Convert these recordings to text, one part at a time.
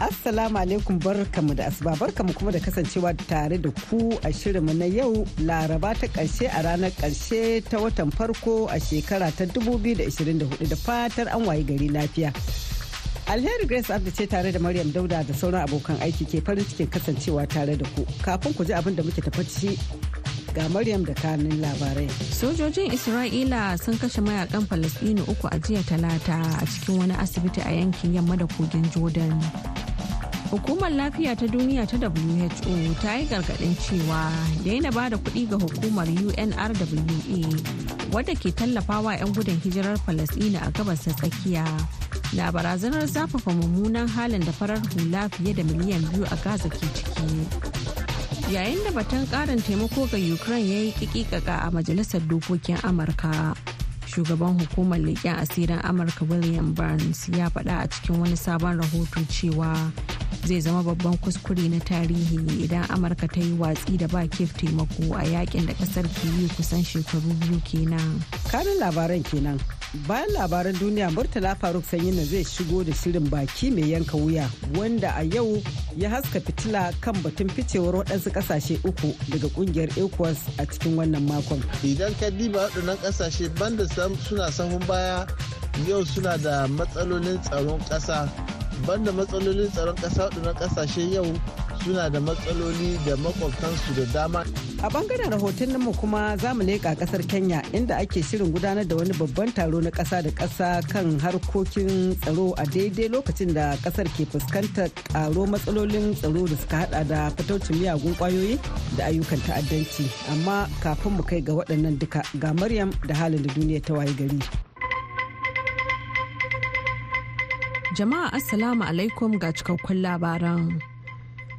Assalamu alaikum barkamu da asuba barkamu kuma da kasancewa tare da ku a shirinmu na yau laraba ta ƙarshe a ranar ƙarshe ta watan farko a shekara ta 2024 da fatar an wayi gari lafiya. Alheri Grace Abdi ce tare da Maryam Dauda da sauran abokan aiki ke farin cikin kasancewa tare da ku. Kafin ku ji abin da muke tafaci ga Maryam da kanin labarai. Sojojin Isra'ila sun kashe mayaƙan Falasɗinu uku a jiya talata a cikin wani asibiti a yankin yamma da kogin Jordan. Hukumar lafiya ta duniya ta WHO ta yi gargaɗin cewa daina ba da kuɗi ga hukumar UNRWA wadda ke tallafawa 'yan gudun hijirar Falasɗina a gabas ta tsakiya. Na barazanar zafafa mummunan halin da farar hula fiye da miliyan biyu a Gaza ke ciki. Yayin da batun ƙarin taimako ga Ukraine ya yi kikikaka a Majalisar Dokokin Amurka. Shugaban hukumar leƙen asirin Amurka William Burns ya faɗa a cikin wani sabon rahoto cewa zai zama babban kuskure na tarihi idan amurka ta yi watsi da ba kef taimako a yaƙin da ƙasar ke yi kusan shekaru biyu kenan. Kanin labaran kenan. Bayan labaran duniya murtala faruk na zai shigo da shirin baki mai yanka wuya wanda a yau ya haska fitila kan batun ficewar waɗansu ƙasashe uku daga ƙungiyar ecowas a cikin wannan makon. Idan ka diba waɗannan ƙasashe banda suna sahun baya yau suna da matsalolin tsaron ƙasa. Banda matsalolin tsaron ƙasa waɗannan ƙasashe yau suna da matsaloli da makwabtansu da dama. A ɓangaren rahoton mu kuma za mu leƙa ƙasar Kenya inda ake shirin gudanar da wani babban taro na ƙasa da ƙasa kan harkokin tsaro a daidai lokacin da ƙasar ke fuskantar ƙaro matsalolin tsaro da suka hada da fitaucin miyagun ƙwayoyi da ayyukan ta'addanci. Amma kafin mu kai ga waɗannan duka ga Maryam da halin da duniya ta waye gari. Jama'a Assalamu alaikum ga cikakkun labaran.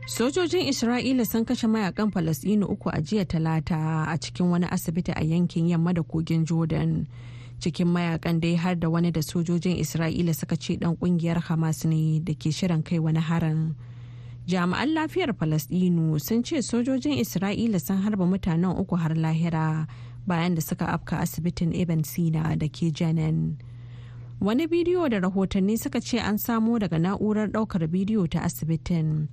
Sojojin Isra'ila sun kashe mayaƙan Falasɗinu uku a jiya talata a cikin wani asibiti a yankin yamma da kogin Jordan. Cikin mayaƙan dai har da wani da sojojin Isra'ila suka ce dan ƙungiyar Hamas ne da ke shirin kai wani harin. Jami'an lafiyar Falasɗinu sun ce sojojin Isra'ila sun harba mutanen uku har lahira bayan da suka afka asibitin Ibn Sina da ke Janan. Wani bidiyo da rahotanni suka ce an samo daga na'urar ɗaukar bidiyo ta asibitin.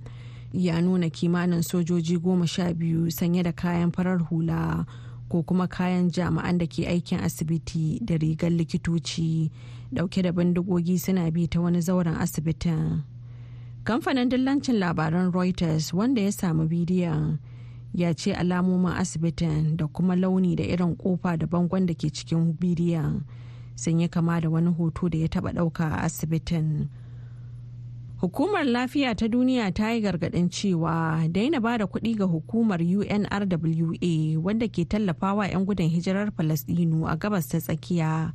Ya nuna kimanin sojoji goma sha biyu sanye da kayan farar hula ko kuma kayan jami'an da ke aikin asibiti da rigar likitoci. Dauke da bindigogi suna bi ta wani zauren asibitin. Kamfanin dillancin labaran reuters wanda ya samu bidiyon ya ce alamomin asibitin da kuma launi da irin ƙofa da bangon da ke cikin bidiyon sun yi kama da wani hoto da ya taba ɗauka a asibitin hukumar lafiya ta duniya ta yi gargaɗin cewa daina ba da kuɗi ga hukumar unrwa wadda ke tallafawa 'yan gudun hijirar falasdinu a gabas ta tsakiya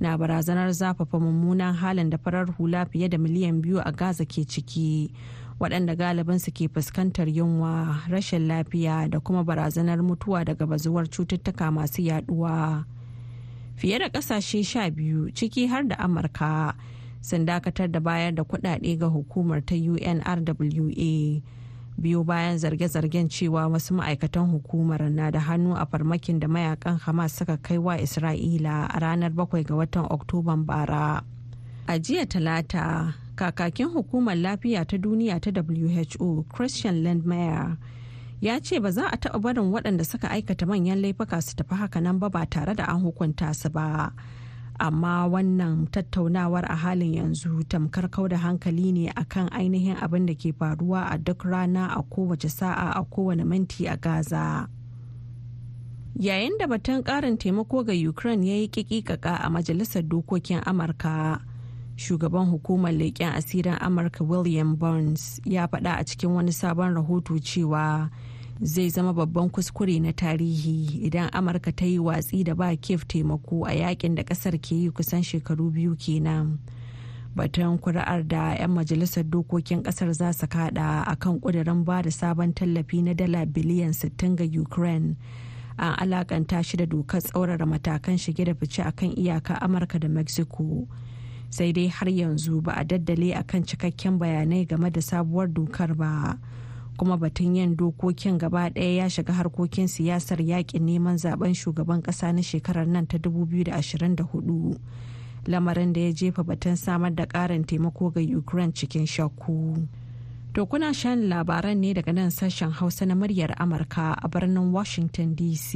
na barazanar zafafa mummunan halin da farar hula fiye da miliyan biyu a gaza ke ciki waɗanda galibinsu ke fuskantar yunwa rashin lafiya da kuma barazanar mutuwa daga bazuwar cututtuka masu yaɗuwa. Fiye da ƙasashe sha biyu ciki har da amurka sun dakatar da bayar da kudade ga hukumar ta unrwa biyu bayan zarge-zargen cewa wasu ma'aikatan hukumar na da hannu a farmakin da mayaƙan hamas suka kai wa isra'ila a ranar 7 ga watan oktoban bara. A jiya talata kakakin hukumar lafiya ta duniya ta who christian landmeyer ya ce ba za a taɓa barin waɗanda suka aikata manyan laifuka su tafi haka nan ba ba tare da an hukunta su ba. Amma wannan tattaunawar a halin yanzu tamkar kau da hankali ne akan ainihin abin da ke faruwa a duk rana a kowace sa'a a kowane minti a gaza. Yayin da batun karin taimako ga ukraine ya yi kikikaka a majalisar dokokin amurka shugaban hukumar leƙen asirin amurka william burns ya faɗa a cikin wani sabon rahoto cewa zai zama babban kuskure na tarihi idan amurka ta yi watsi da ba kef taimako a yaƙin da ƙasar ke yi kusan shekaru biyu kenan. Batun kuri'ar da 'yan majalisar dokokin ƙasar za su kada a kan kudirin ba da sabon tallafi na dala biliyan 60 ga ukraine an alakanta shi da dokar tsaurara matakan shige da fice a kan iyaka amurka da mexico. Sai dai har yanzu ba a daddale a kan cikakken bayanai game da sabuwar dokar ba. Kuma batun yin dokokin gaba ɗaya ya shiga harkokin siyasar yaƙin neman zaɓen shugaban ƙasa na shekarar nan ta 2024 lamarin da ya jefa batun samar da ƙarin taimako ga ukraine cikin shakku. To kuna shan labaran ne daga nan sashen hausa na muryar amurka a birnin washington dc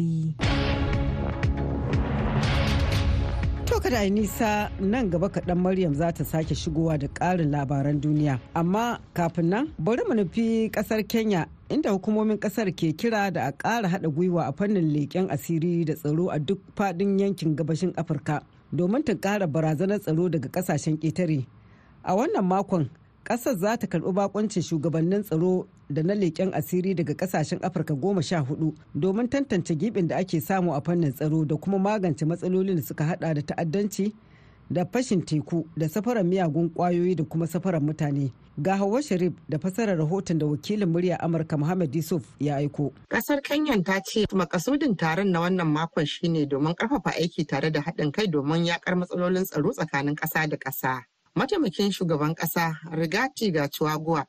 kada yi nisa nan gaba kaɗan Maryam za ta sake shigowa da ƙarin labaran duniya. Amma kafin nan bari mu nufi ƙasar Kenya inda hukumomin ƙasar ke kira da a ƙara haɗa gwiwa a fannin leƙen asiri da tsaro a duk faɗin yankin gabashin Afirka domin ta ƙara barazanar tsaro daga ƙasashen ƙetare. A wannan makon ƙasar za ta karɓi bakoncin shugabannin tsaro da na leƙen asiri daga ƙasashen afirka goma sha huɗu domin tantance gibin da ake samu a fannin tsaro da kuma magance matsalolin da suka hada da ta'addanci da fashin teku da safarar miyagun ƙwayoyi da kuma safarar mutane. Ga hawa sharif da fasarar rahoton da wakilin murya amurka muhammad yusuf ya aiko. Kasar kenyan ta ce makasudin taron na wannan makon shine domin ƙarfafa aiki tare da haɗin kai domin yakar matsalolin tsaro tsakanin ƙasa da ƙasa. Mataimakin shugaban kasa rigati gachuagua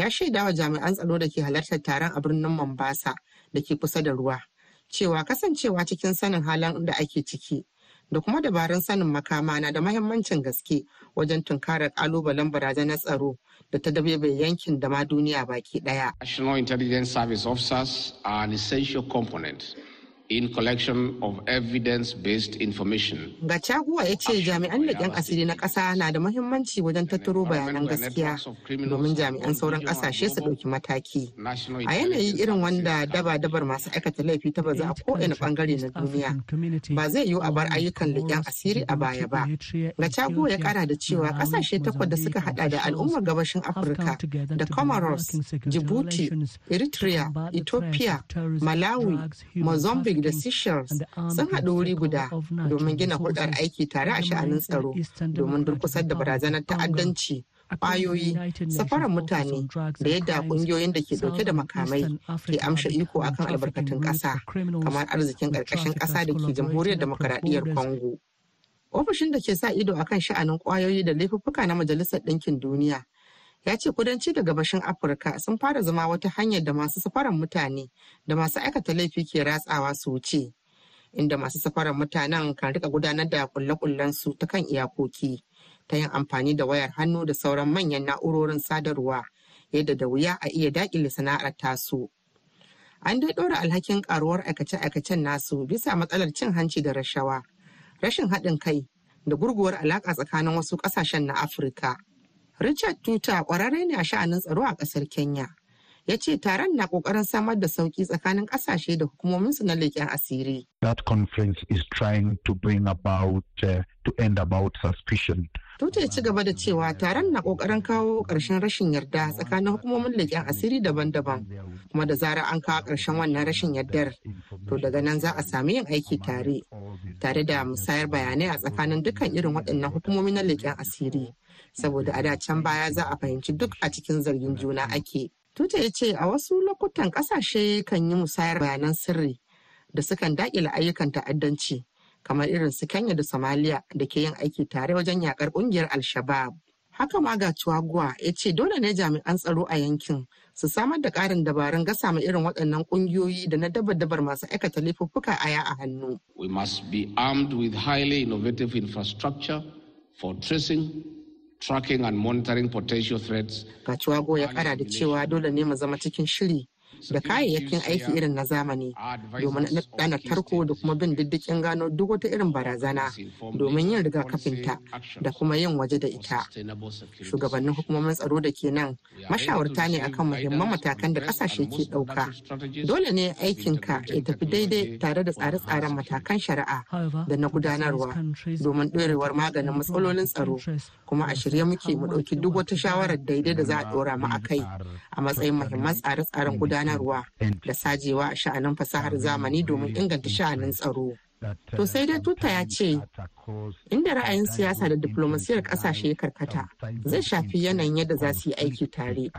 ya shaida wa jami'an tsaro da ke halartar taron a birnin mombasa da ke kusa da ruwa cewa kasancewa cikin sanin halin da ake ciki da kuma dabarun sanin makama na da mahimmancin gaske wajen tunkarar kalubalen barazanar tsaro da ta dabebe yankin da ma duniya baki ɗaya. National Intelligence Service officers are an essential component in collection of evidence-based information. Gacaguwa ya ce jami'an leƙen asiri na ƙasa na da muhimmanci wajen tattaro bayanan gaskiya domin jami'an sauran ƙasashe su ɗauki mataki. A yanayi irin wanda daba-dabar masu aikata laifi ta baza a kowane ɓangare na duniya ba zai yiwu a bar ayyukan leƙen asiri a baya ba. Gacaguwa ya ƙara da cewa ƙasashe takwas da suka haɗa da al'ummar gabashin Afirka da Comoros, Djibouti, Eritrea, Ethiopia, Malawi, Mozambique da Seychelles sun haɗu wuri guda domin gina hulɗar aiki tare a sha'anin tsaro domin durkusar da barazanar ta'addanci ƙwayoyi safarar mutane da yadda ƙungiyoyin da ke ɗauke da makamai ke amsha iko akan albarkatun ƙasa kamar arzikin ƙarƙashin ƙasa da ke jamhuriyar demokaradiyyar congo. Ofishin da ke sa ido akan sha'anin ƙwayoyi da laifuffuka na majalisar ɗinkin duniya ya ce kudanci da gabashin afirka sun fara zama wata hanyar da masu safarar mutane da masu aikata laifi ke ratsawa su wuce inda masu safarar mutanen kan riƙa gudanar da kulle su ta kan iyakoki ta yin amfani da wayar hannu da sauran manyan na'urorin sadarwa yadda da wuya a iya daƙile sana'ar tasu. An dai ɗora alhakin karuwar aikace-aikacen nasu bisa matsalar cin hanci da rashawa rashin haɗin kai da gurguwar alaƙa tsakanin wasu ƙasashen na afirka. Richard Tuta kwararre ne a sha'anin tsaro a ƙasar Kenya. Ya ce taron na ƙoƙarin samar da sauƙi tsakanin ƙasashe da hukumominsu na leƙen asiri. That conference is trying to bring about uh, to end about suspicion. Tuta ya ci gaba da cewa taron na ƙoƙarin kawo ƙarshen rashin yarda tsakanin hukumomin leƙen asiri daban-daban. Kuma da zarar an kawo ƙarshen wannan rashin yardar, to daga nan za a sami yin aiki tare, tare da musayar bayanai a tsakanin dukkan irin waɗannan hukumomi na leƙen asiri. Saboda a can baya za a fahimci duk a cikin zargin juna ake. Tuta ya ce a wasu lokutan ƙasashe kan yi musayar bayanan sirri da sukan daƙile ayyukan ta'addanci kamar irin su Kenya da Somalia da ke yin aiki tare wajen yakar ƙungiyar Al-Shabaab. Haka ma ga Chuagua ya ce dole ne jami'an tsaro a yankin su samar da ƙarin dabarun gasa ma irin waɗannan ƙungiyoyi da na dabar-dabar masu aikata laifuffuka aya a hannu. We must be armed with highly innovative infrastructure for tracing tracking and monitoring potential threats. Kachuwago ya kara da cewa dole ne mu zama cikin shiri da kayayyakin aiki irin na zamani domin ɗana tarko da kuma bin diddikin gano duk wata irin barazana domin yin rigakafinta da kuma yin waje da ita. Shugabannin hukumomin tsaro da ke nan mashawarta ne akan muhimman matakan da ƙasashe ke ɗauka. Dole ne aikinka ya tafi daidai tare da tsare-tsaren matakan shari'a da na gudanarwa domin ɗorewar maganin matsalolin tsaro kuma a shirye muke mu ɗauki duk wata shawarar daidai da za a ɗora mu a kai a matsayin muhimman tsare-tsaren gudanarwa. Gudanarwa da sajewa a sha'anin fasahar zamani domin inganta sha'anin tsaro. To sai dai tuta ya ce, inda ra'ayin siyasa da diplomasiyar ƙasashe ya karkata zai shafi yanayin yadda za su yi aiki tare.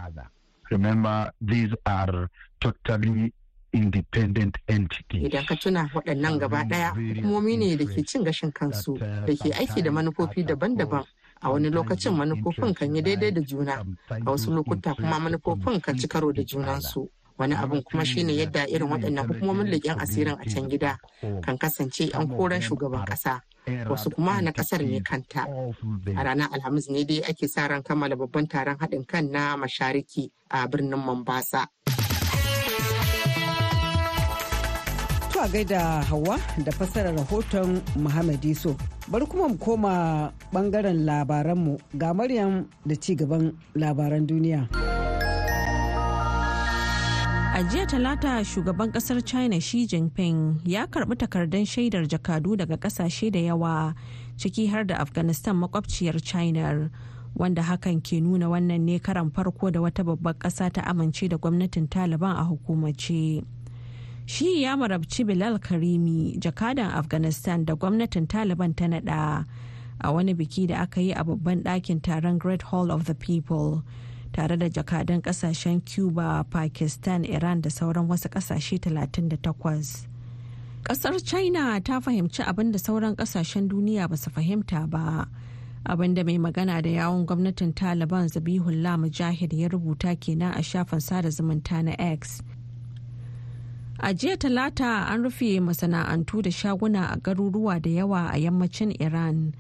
Remember, these are totally independent entity. Idan ka tuna waɗannan gaba ɗaya hukumomi ne da ke cin gashin kansu da ke aiki da manufofi daban-daban. A wani lokacin manufofin kan yi daidai da juna, a wasu lokuta kuma manufofin kan ci karo da junansu. Wani abin kuma shine yadda irin waɗannan hukumomin leƙen asirin a can gida kan kasance 'yan koren shugaban ƙasa. Wasu kuma na ƙasar ne kanta. A ranar Alhamis ne dai ake sa ran kammala babban taron haɗin kan na mashariki a birnin Mombasa. a gaida Hawa da fassarar rahoton Muhammad Iso. Bari kuma mu koma ɓangaren labaranmu ga Maryam da ci gaban labaran duniya. Jiya talata shugaban ƙasar China Xi Jinping ya karɓi takardun shaidar jakadu daga ƙasashe da yawa ciki har da Afghanistan makwabciyar China. Wanda hakan ke nuna wannan ne karan farko da wata babbar ƙasa ta amince da gwamnatin Taliban a hukumace. shi ya marabci bilal karimi jakadan afghanistan da gwamnatin taliban ta nada a wani biki da aka yi a babban ɗakin taron great hall of the people tare da jakadan ƙasashen cuba pakistan iran da sauran wasu ƙasashe 38 ƙasar china ta fahimci abin da sauran ƙasashen duniya ba su fahimta ba. Abin da mai magana da yawon gwamnatin taliban zabihullah mujahid ya rubuta kenan a shafin sada zumunta na x. A jiya talata an rufe masana'antu da shaguna a garuruwa da yawa a yammacin Iran.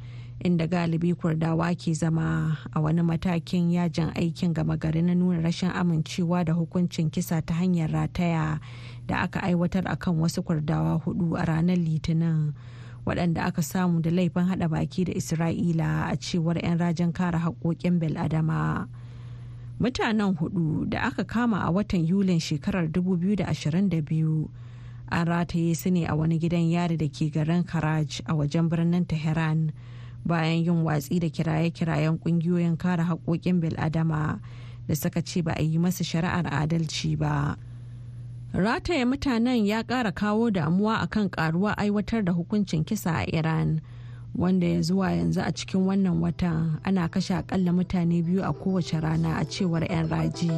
Inda galibi kurdawa ke zama a wani matakin yajin aikin gama gari na nuna rashin amincewa da hukuncin kisa ta hanyar rataya da aka aiwatar akan wasu kurdawa huɗu a ranar litinin waɗanda aka samu da laifin hada baki da isra'ila a cewar 'yan rajin kare haƙoƙin bil'adama. mutanen huɗu da aka kama a watan yulin shekarar 2022 an rataye su ne a wani gidan yari da ke garin karaj a wajen birnin tehran bayan yin watsi da kiraye-kirayen ƙungiyoyin kare haƙoƙin bil'adama da suka ce ba a yi masa shari'ar adalci ba rataye mutanen ya ƙara kawo damuwa akan karuwa aiwatar da hukuncin kisa a iran wanda ya zuwa yanzu a cikin wannan watan ana kashe akalla mutane biyu a kowace rana a cewar 'yan raji.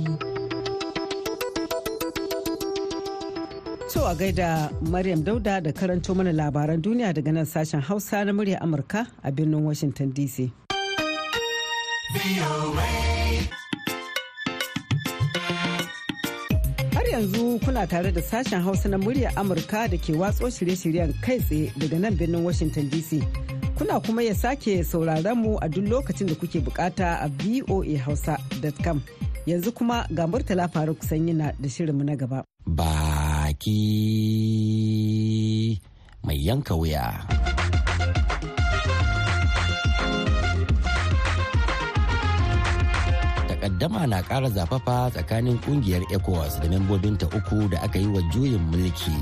So a gaida Maryam Dauda da karanto mana labaran duniya daga nan sashen Hausa na murya Amurka a birnin Washington DC. Har yanzu kuna tare da sashen Hausa na murya Amurka da ke watso shirye-shiryen kai tsaye daga nan birnin Washington DC. Kuna kuma ya sake sauraron mu a duk lokacin da kuke buƙata a voahausa.com. Yanzu kuma ga Murtala Faruk Sanyina da shirinmu na gaba. Baki mai yanka wuya. Takaddama na ƙara zafafa tsakanin ƙungiyar ECOWAS da membobinta uku da aka yi wa juyin mulki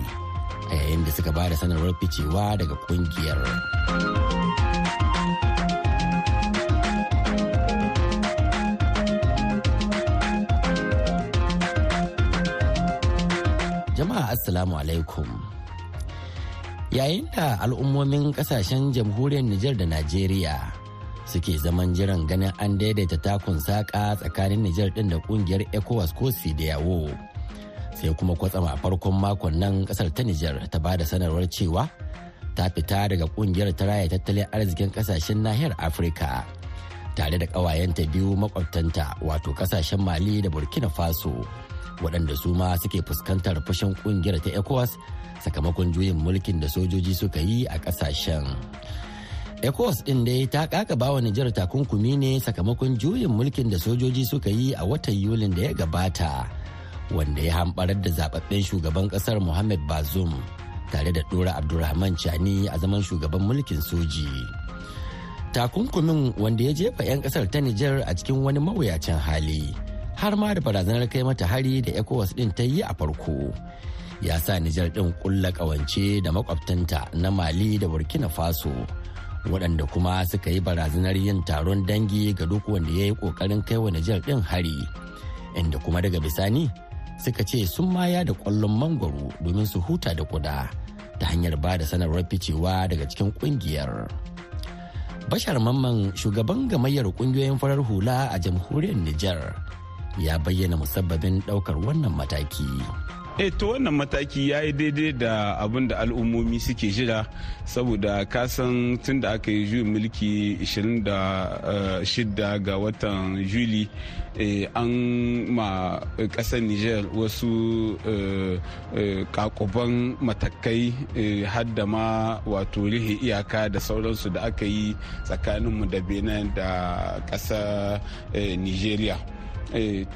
a yayin da suka ba da sanarwar ficewa daga ƙungiyar. Jama'a Assalamu alaikum. Yayin da al'ummomin ƙasashen jamhuriyar Nijar da Najeriya suke zaman jiran ganin an daidaita takun saƙa tsakanin Nijar ɗin da ƙungiyar ECOWAS ko yawo sai kuma kwatsam a farkon makon nan ƙasar ta Nijar ta ba da sanarwar cewa ta fita daga ƙungiyar ta raya tattalin arzikin ƙasashen nahiyar Afirka tare da ƙawayenta biyu makwabtanta wato ƙasashen Mali da Burkina Faso. Waɗanda su ma suke fuskantar fushin ƙungiyar ta ecowas sakamakon juyin mulkin da sojoji suka yi a ƙasashen. Ecowas ɗin dai ta ƙaƙa bawa nijar takunkumi ne sakamakon juyin mulkin da sojoji suka yi a watan yulin da ya gabata wanda ya hamɓarar da zababben shugaban ƙasar muhammad bazoum tare da ɗora abdulrahman chani a zaman shugaban mulkin soji. Takunkumin wanda ya jefa 'yan ƙasar ta nijar a cikin wani mawuyacin hali har ma da barazanar kai mata hari da ecowas din ta yi a farko ya sa nijar din kulla kawance da makwabtanta na mali da burkina faso waɗanda kuma suka yi barazanar yin taron dangi ga duk wanda ya yi ƙoƙarin kai wa nijar din hari inda kuma daga bisani suka ce sun maya da ƙwallon mangwaro domin su huta da kuda ta hanyar ba da sanarwar ficewa daga cikin ƙungiyar. Bashar Mamman shugaban gamayyar ƙungiyoyin farar hula a jamhuriyar Nijar ya bayyana musabbabin ɗaukar wannan mataki. e to wannan mataki ya yi daidai da abin da al'ummomi suke jira saboda kasan tun da aka yi juyin mulki 26 ga watan juli an ma ƙasar niger wasu kakuban matakai hadda ma wato rihe iyaka da sauransu da aka yi tsakaninmu da benin da ƙasar nigeria eh,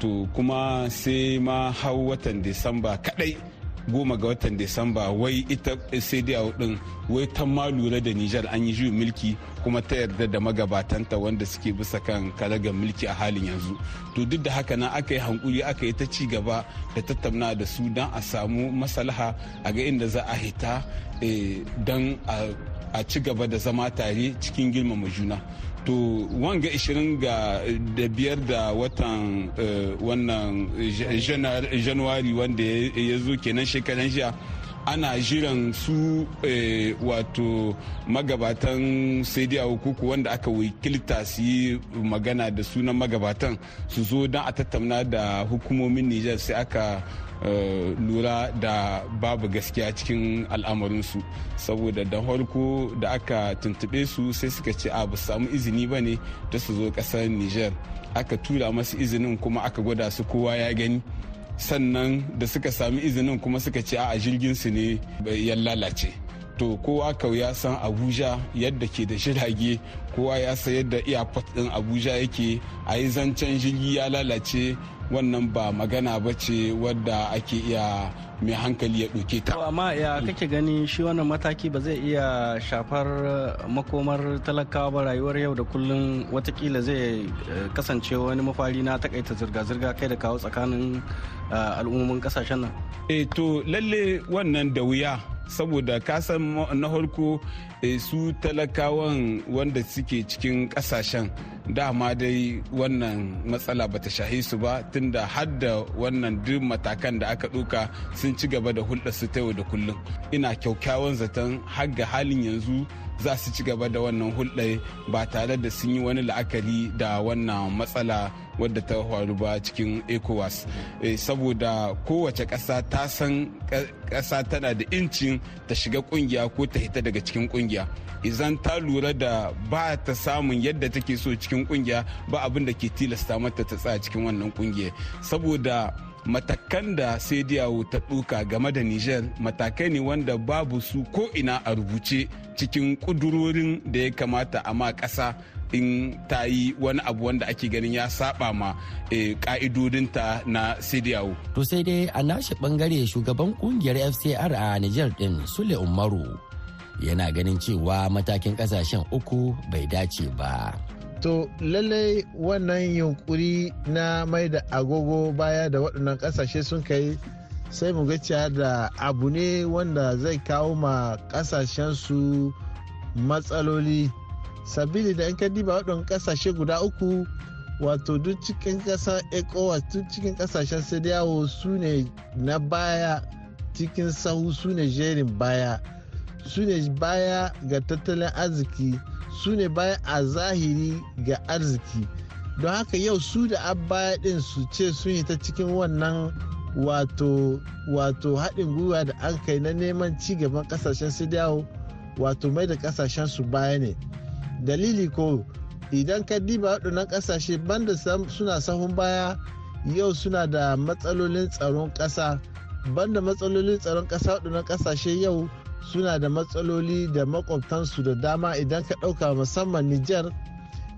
to kuma sai ma hau watan disamba kadai goma ga watan disamba wai ita sai din wai ta ma lura da nijar an yi juyin mulki kuma ta yarda da magabatanta wanda suke bisa kan karagar mulki a halin yanzu. To duk da haka nan aka yi hankuri aka yi ta ci gaba da tattauna da su don a samu maslaha a ga inda za a hita don a ci gaba da zama tare cikin girmama juna. To wanga 20 ga da biyar da watan wannan januwari wanda ya zo kenan shekaran jiya ana jiran su wato magabatan sai kuku wanda aka wakilta su yi magana da sunan magabatan su zo don a tattauna da hukumomin nijar sai aka lura da babu gaskiya cikin al'amarinsu. Saboda da farko da aka tuntube su sai suka ce a ba samu izini ba ne da su zo ƙasar niger. Aka tura masu izinin kuma aka gwada su kowa ya gani. Sannan da suka sami izinin kuma suka ce a jirgin su ne ya lalace. To kowa kau ya san abuja yadda ke da jirage kowa ya san yadda airport din abuja yake a yi zancen jirgi ya lalace wannan ba magana ba ce wadda ake iya mai hankali ya ɗauke ta. amma ya kake gani shi wannan mataki ba zai iya shafar makomar talakawa ba rayuwar yau da kullum wataƙila zai kasance wani mafari na takaita zirga-zirga kai da kawo tsakanin al'ummomin ƙasashen nan. e to lalle wannan da wuya saboda kasan na farko su talakawan wanda suke cikin ƙasashen dama dai wannan matsala bata shahi su ba tunda har da wannan duk matakan da aka ɗauka sun ci gaba da hulɗar su ta yau da kullum. Ina kyaukyawan zaton har ga halin yanzu za su ci gaba da wannan hulɗar ba tare da sun yi wani la'akari da wannan matsala wadda ta faru ba cikin ecowas. Saboda kowace ƙasa ta san ƙasa tana da incin ta shiga ƙungiya ko ta hita daga cikin ƙungiya. Idan ta lura da ba ta samun yadda take so cikin ƙungiya ba abin da ke tilasta mata ta tsaya cikin wannan ƙungiya saboda matakan da sai ta ɗuka game da niger matakai ne wanda babu su ko ina a rubuce cikin ƙudurorin da ya kamata a ma ƙasa in ta yi wani abu wanda ake ganin ya saba ma ka'idodinta na sidiyawo. To sai dai a nashi ɓangare shugaban ƙungiyar FCR a Nijar din Sule Umaru yana ganin cewa matakin ƙasashen uku bai dace ba. To lallai wannan yunkuri na mai da agogo baya da waɗannan ƙasashe sun kai sai mu ga cewa da abu ne wanda zai kawo ma ƙasashen su matsaloli. sabili da ka diba waɗannan ƙasashe guda uku wato duk cikin ƙasar ecowas duk cikin ƙasashen sadiyawo su ne na baya cikin sahu su ne jerin baya su ne baya ga tattalin arziki su ne baya a zahiri ga arziki. Don haka yau su da baya ɗin su ce sun yi ta cikin wannan wato wato haɗin gwiwa da an kai na neman ci gaban ƙasashen sadiyawo wato mai da ƙasashen su baya ne. Dalili ko idan ka diba waɗannan ƙasashe banda suna sahun baya yau suna da matsalolin tsaron ƙasa. Banda matsalolin tsaron ƙasa waɗannan ƙasashe yau suna da matsaloli da makwabtansu da dama idan ka ɗauka musamman Nijar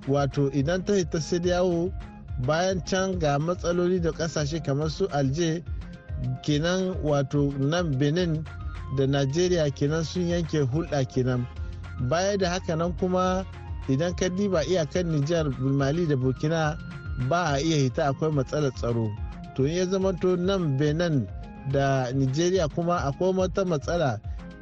wato idan ta hita sai yawo bayan can ga matsaloli da ƙasashe kamar su alje kenan wato nan benin da najeriya kenan sun yanke hulɗa kenan. Baya da haka nan kuma idan ka diba iyakar nijar mali da burkina ba a iya hita akwai matsalar tsaro. To ya zama to nan benin da nigeria kuma akwai wata matsala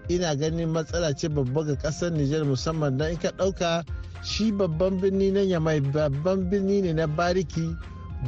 ina ganin matsala ce babba ga ƙasar nijar musamman don in ka ɗauka shi babban birni na yamai babban birni ne na bariki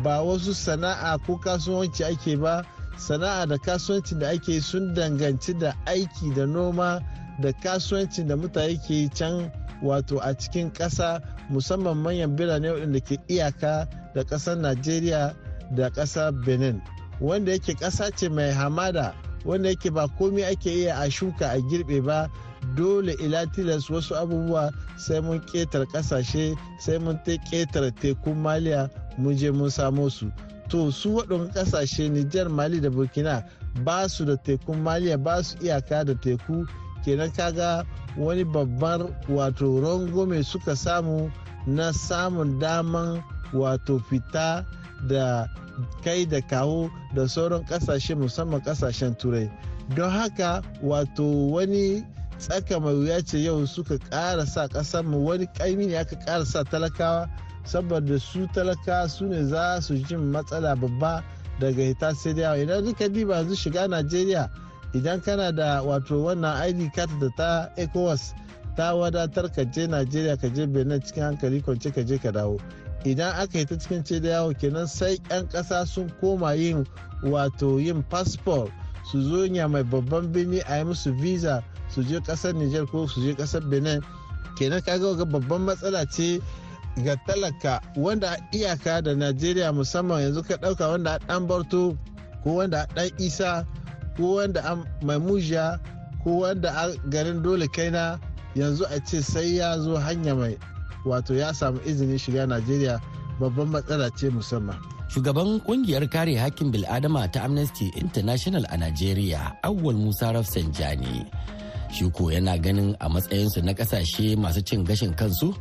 ba wasu sana'a ko kasuwanci ake ba. Sana'a da kasuwanci da ake sun danganci da aiki da noma da kasuwanci da mutane ke can wato a cikin ƙasa musamman manyan birane waɗanda ke iyaka da ƙasar najeriya da ƙasar benin. Wanda yake ƙasa ce mai hamada wanda yake ba komai ake iya a shuka a girbe ba dole ila tilas wasu abubuwa sai mun ƙetare ƙasashe sai mun ƙetare tekun maliya mun je mun samo su. To su waɗanda ƙasashe nijar mali da burkina ba su da tekun maliya ba su iyaka da teku. Kenan kaga wani babbar wato rangome suka samu na samun daman wato fita da kai da kawo da sauran ƙasashe musamman ƙasashen turai. Don haka wato wani tsaka mai wuya ce yau suka ƙara sa mu wani ƙaimi ne aka ƙara sa talakawa saboda su talaka su ne za su jin matsala babba daga hita sai da yawa. Idan duka diba yanzu shiga najeriya idan kana da wato wannan id card da ta ecowas ta wadatar ka je najeriya ka je benin cikin hankali kwance ka je ka dawo. Idan aka yi ta cikin ce da yawo kenan sai 'yan ƙasa sun koma yin wato yin passport. Su zo nya mai babban birni a yi musu visa su je ƙasar niger ko su je ƙasar benin. Kenan kaga ga babban matsala ce ga talaka wanda iyaka da najeriya musamman yanzu ka ɗauka wanda ɗan barto ko wanda ɗan isa ko wanda an mai mujiya ko wanda garin dole kaina yanzu a ce sai ya zo hanya mai wato ya samu izinin shiga najeriya babban matsala ce musamman shugaban ƙungiyar kare hakkin bil'adama ta amnesty international a najeriya awwal musa rafsanjani shi ko yana ganin a matsayinsu na ƙasashe masu cin gashin kansu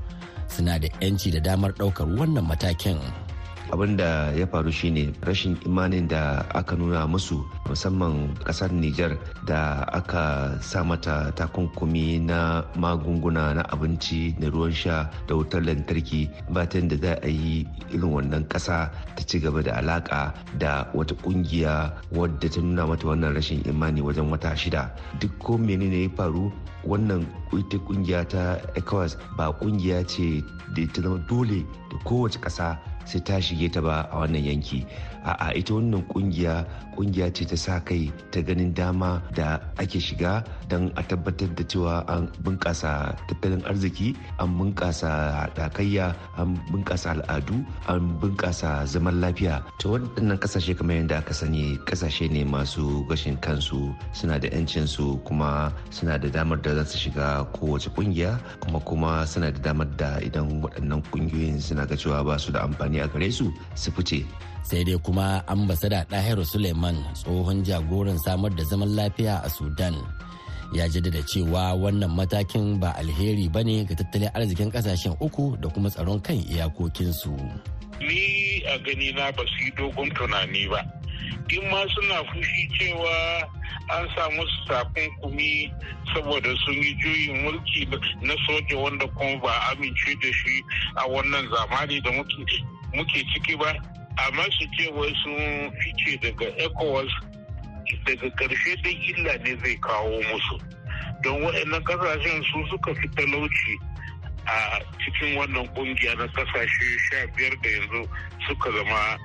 suna da 'yanci da damar ɗaukar wannan matakin. Abin da ya faru shine rashin imanin da aka nuna musu musamman ƙasar Nijar da aka sa mata takunkumi na magunguna na abinci da ruwan sha da wutar lantarki. Batan da za a yi irin wannan kasa ta ci gaba da alaka da wata ƙungiya wadda ta nuna mata wannan rashin imani wajen wata shida. Duk ko menene ya faru wannan ita ƙungiya ta ecowas ba ƙungiya ce da ta zama dole da kowace ƙasa sai ta shige ta ba a wannan yanki. A'a ita wannan ƙungiya ƙungiya ce ta sa kai ta ganin dama da ake shiga don a tabbatar da cewa an bunkasa tattalin arziki an bunkasa haɗakayya an bunkasa al'adu an bunkasa zaman lafiya. To waɗannan ƙasashe kamar yadda aka sani ƙasashe ne masu gashin kansu suna da 'yancinsu kuma suna da damar da za su shiga kowace ƙungiya kuma kuma suna da damar da idan waɗannan ƙungiyoyin suna ga cewa ba su da amfani a gare su su fice. Sai dai kuma ambasada ɗahiru suleiman tsohon jagoran samar da zaman lafiya a sudan ya jaddada cewa wannan matakin ba alheri ba ne ga tattalin arzikin ƙasashen uku da kuma tsaron kan iyakokinsu. Ni a gani na ba su yi dogon tunani ba. In ma suna fushi cewa an samu su takunkumi saboda sun yi juyin mulki na soja wanda kuma ba amince da shi a wannan zamani da muke ciki ba. Amma su ce wai sun fice daga ecowas daga ƙarshe da illa ne zai kawo musu. Don waɗannan ƙasashen su suka fi talauci a cikin wannan ƙungiya na ƙasashe sha biyar da yanzu suka zama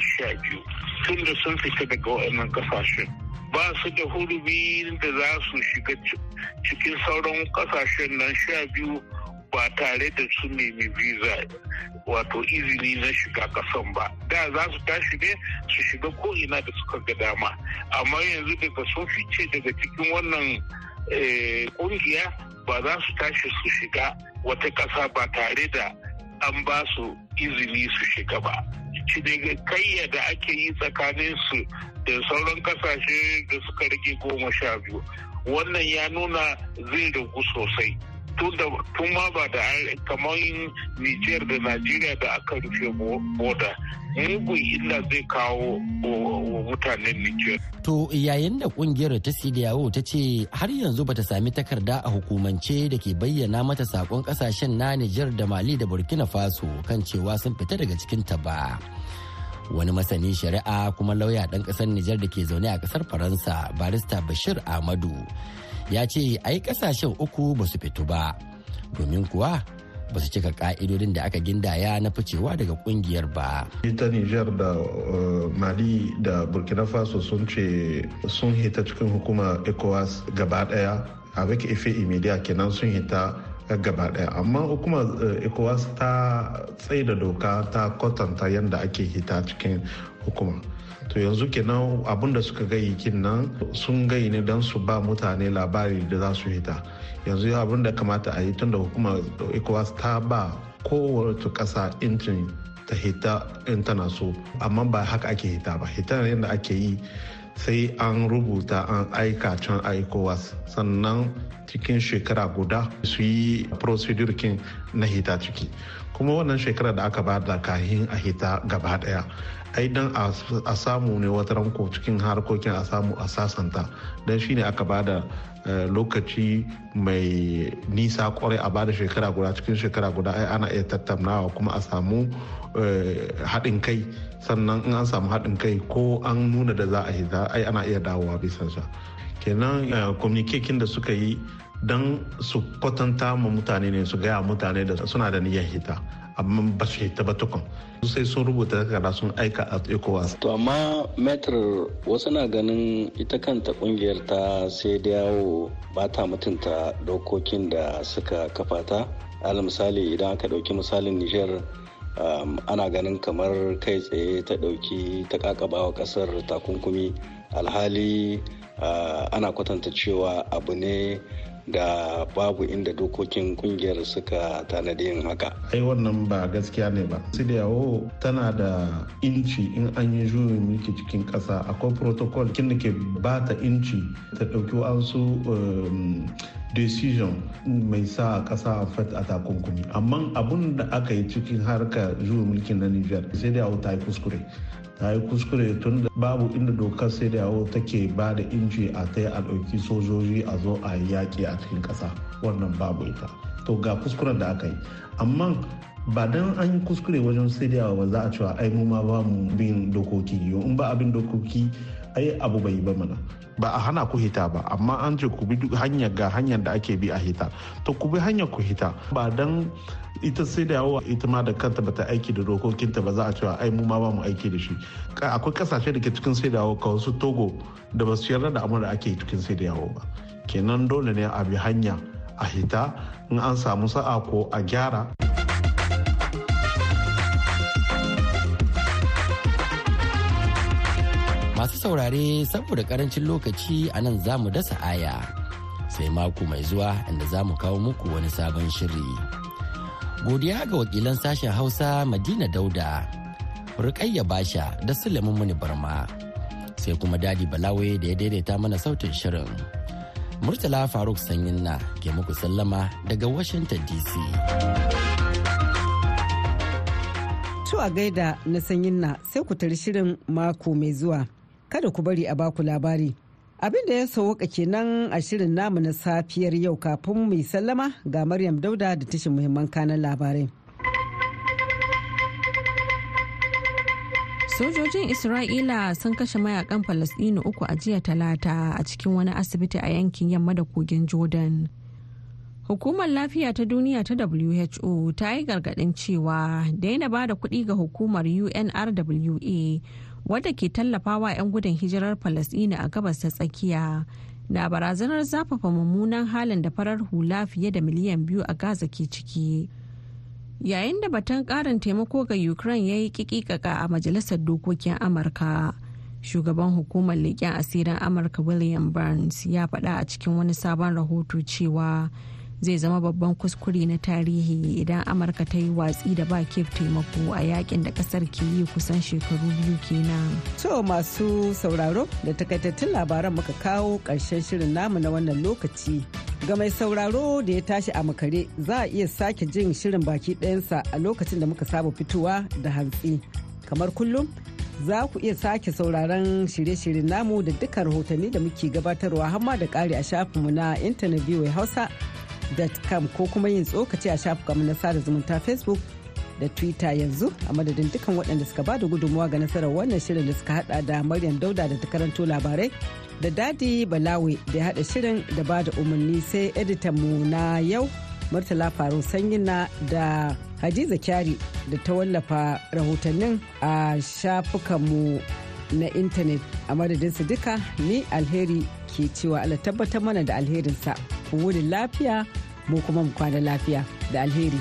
sha biyu. Tun da sun fita daga waɗannan ƙasashen. Ba su da hurumi da za su shiga cikin sauran ƙasashen nan sha biyu ba tare da su nemi visa wato izini na shiga kasan ba. Da za su tashi ne su shiga ko ina da suka ga dama. Amma yanzu daga sun fice daga cikin wannan ƙungiya ba za su tashi su shiga wata kasa ba tare da an ba su izini su shiga ba. Kayya da ake yi tsakanin su da sauran ƙasashe da suka rage goma sha biyu wannan ya nuna zai ragu sosai. Tun ma ba da kamar Nijar da Najeriya da aka rufe boda mugun illa zai kawo wa mutanen Nijar. To yayin da ƙungiyar ta Sidiyawo ta ce har yanzu bata sami takarda a hukumance da ke bayyana mata saƙon ƙasashen na Nijar da Mali da Burkina Faso kan cewa sun fita daga cikin ta ba. Wani masani shari'a kuma lauya ɗan ƙasar Nijar da ke zaune a ƙasar Faransa barista Bashir Ahmadu ya ce ai ƙasashen uku ba su fito ba. Domin kuwa ba su cika ka'idodin da aka gindaya na ficewa daga ƙungiyar ba. ita niger da mali da burkina faso sun ce sun hita cikin hukuma ecowas gaba ɗaya. Avec effet immédiat kenan sun hita gaba ɗaya. Amma hukumar ecowas ta tsaida doka ta kwatanta yadda ake hita cikin hukuma. To yanzu kenan abin da suka gayi kin nan sun gayi ne don su ba mutane labari da za su hita. Yanzu abin da kamata a yi tun da hukumar ecowas ta ba kowace kasa incin ta hita in tana so amma ba haka ake hita ba. Hita yadda ake yi sai an rubuta an aika can a ecowas. Sannan cikin shekara guda su yi procedure kin na hita ciki. Kuma wannan shekara da aka ba da kahin a hita gaba ɗaya ai dan a samu ne wata ranko cikin harkokin a samu a sasanta. Don shine aka ba da lokaci mai nisa ƙwarai a ba da shekara guda. Cikin shekara guda ai ana iya tattaunawa kuma a samu haɗin kai. Sannan in an samu haɗin kai ko an nuna da za a hita ai ana iya dawowa bisa sa. Kenan communication da suka yi don su kwatanta ma mutane ne su gaya mutane da suna da niyyar hita. Amma ba su hita ba tukun. Sai sun rubuta takarda sun aika a ecowas. To amma metr wasu na ganin ita kanta ƙungiyar ta sai da yawo ba ta mutunta dokokin da suka kafa ta. Misali idan aka ɗauki misalin niger um, ana ganin kamar kai tsaye ta ɗauki ta kakaba wa ƙasar takunkumi. Alhali uh, ana kwatanta cewa abu ne da babu inda dokokin ƙungiyar suka tanadi yin haka. ai wannan ba gaskiya ne ba. Sai da yawo tana da inci in an yi juyin mulki cikin kasa akwai protocol kin da ke ba ta inci ta ɗauki wasu decision mai sa kasa a fat a takunkumi. Amma abun da aka yi cikin harkar juyin mulkin na niger sai da ta yi kuskure. Ta yi kuskure tun babu inda dokar sai da yawo take ba da inci a ta a ɗauki sojoji a zo a yaƙi a cikin ƙasa. Wannan babu ita. To ga kuskuren da aka yi. Amma ba dan an yi kuskure wajen sai da yawa ba za a cewa ai mu ma ba mu bin dokoki. Yau in ba abin dokoki ai abu bai ba mana. Ba a hana ku hita ba amma an ce ku bi hanyar ga hanyar da ake bi a hita. To ku bi hanyar ku hita. Ba dan ita sai da yawa ita ma da kanta bata aiki da dokokinta ba za a cewa ai mu ma ba mu aiki da shi. Akwai ƙasashe da ke cikin sai da yawa ka wasu togo da ba su yarda da amur da ake cikin sai da yawa ba. Kenan dole ne a bi hanya a hita in an samu sa'a ko a gyara. Masu saurare saboda ƙarancin lokaci a nan za mu dasa aya. Sai mako mai zuwa inda za mu kawo muku wani sabon shiri. Godiya ga wakilan sashen Hausa Madina Dauda, Rukayya Basha da Suleiman Muni Barma, sai kuma Dadi Balawe da ya daidaita mana sautin shirin. Murtala Faruk Sanyin na ke muku sallama daga Washington DC. To a gaida na sanyin na sai ku tari shirin mako mai zuwa. Kada ku bari a baku labari. Abin da ya sauwaka kenan a shirin namu na safiyar yau kafin mai sallama ga Maryam Dauda da tashin muhimman kanan labarai. Sojojin Isra'ila sun kashe mayaƙan Falasɗinu uku a jiya talata a cikin wani asibiti a yankin yamma da kogin Jordan. Hukumar Lafiya ta Duniya ta WHO ta yi gargaɗin cewa daina ba da kuɗi ga hukumar UNRWA wadda ke tallafawa 'yan gudun hijirar Falasɗina a gabas ta tsakiya na barazanar zafafa mummunan halin da farar hula fiye da miliyan biyu a Gaza ke ciki. Yayin da batun ƙarin taimako ga Ukraine ya yi kikikaka a Majalisar Dokokin Amurka. Shugaban hukumar leƙen asirin Amurka William Burns ya faɗa a cikin wani sabon rahoto cewa zai zama babban kuskure na tarihi idan amurka ta yi watsi da ba kef taimako a yaƙin da ƙasar ke yi kusan shekaru biyu kenan. To masu sauraro da takaitattun labaran muka kawo ƙarshen shirin namu na wannan lokaci. Ga mai sauraro da ya tashi a makare za a iya sake jin shirin baki ɗayansa a lokacin da muka saba fitowa da hantsi. Kamar kullum za ku iya sake sauraron shirye-shiryen namu da duka rahotanni da muke gabatarwa hamma da ƙari a shafinmu na intanet hausa com ko kuma yin tsokaci a shafukanmu na sada zumunta facebook da twitter yanzu a madadin dukkan waɗanda suka ba da gudunmawa ga nasarar wannan shirin da suka hada da maryam dauda da ta karanto labarai da daɗi balawe da ya hada shirin da ba da umarni sai editan mu na yau murtala faru sanyina da hadiza kyari da ta wallafa rahotannin a shafukanmu na intanet. A madadinsu duka ni alheri ke cewa ala tabbatar mana da alherinsa. Ku lafiya. Mu kuma mu kwana lafiya da alheri.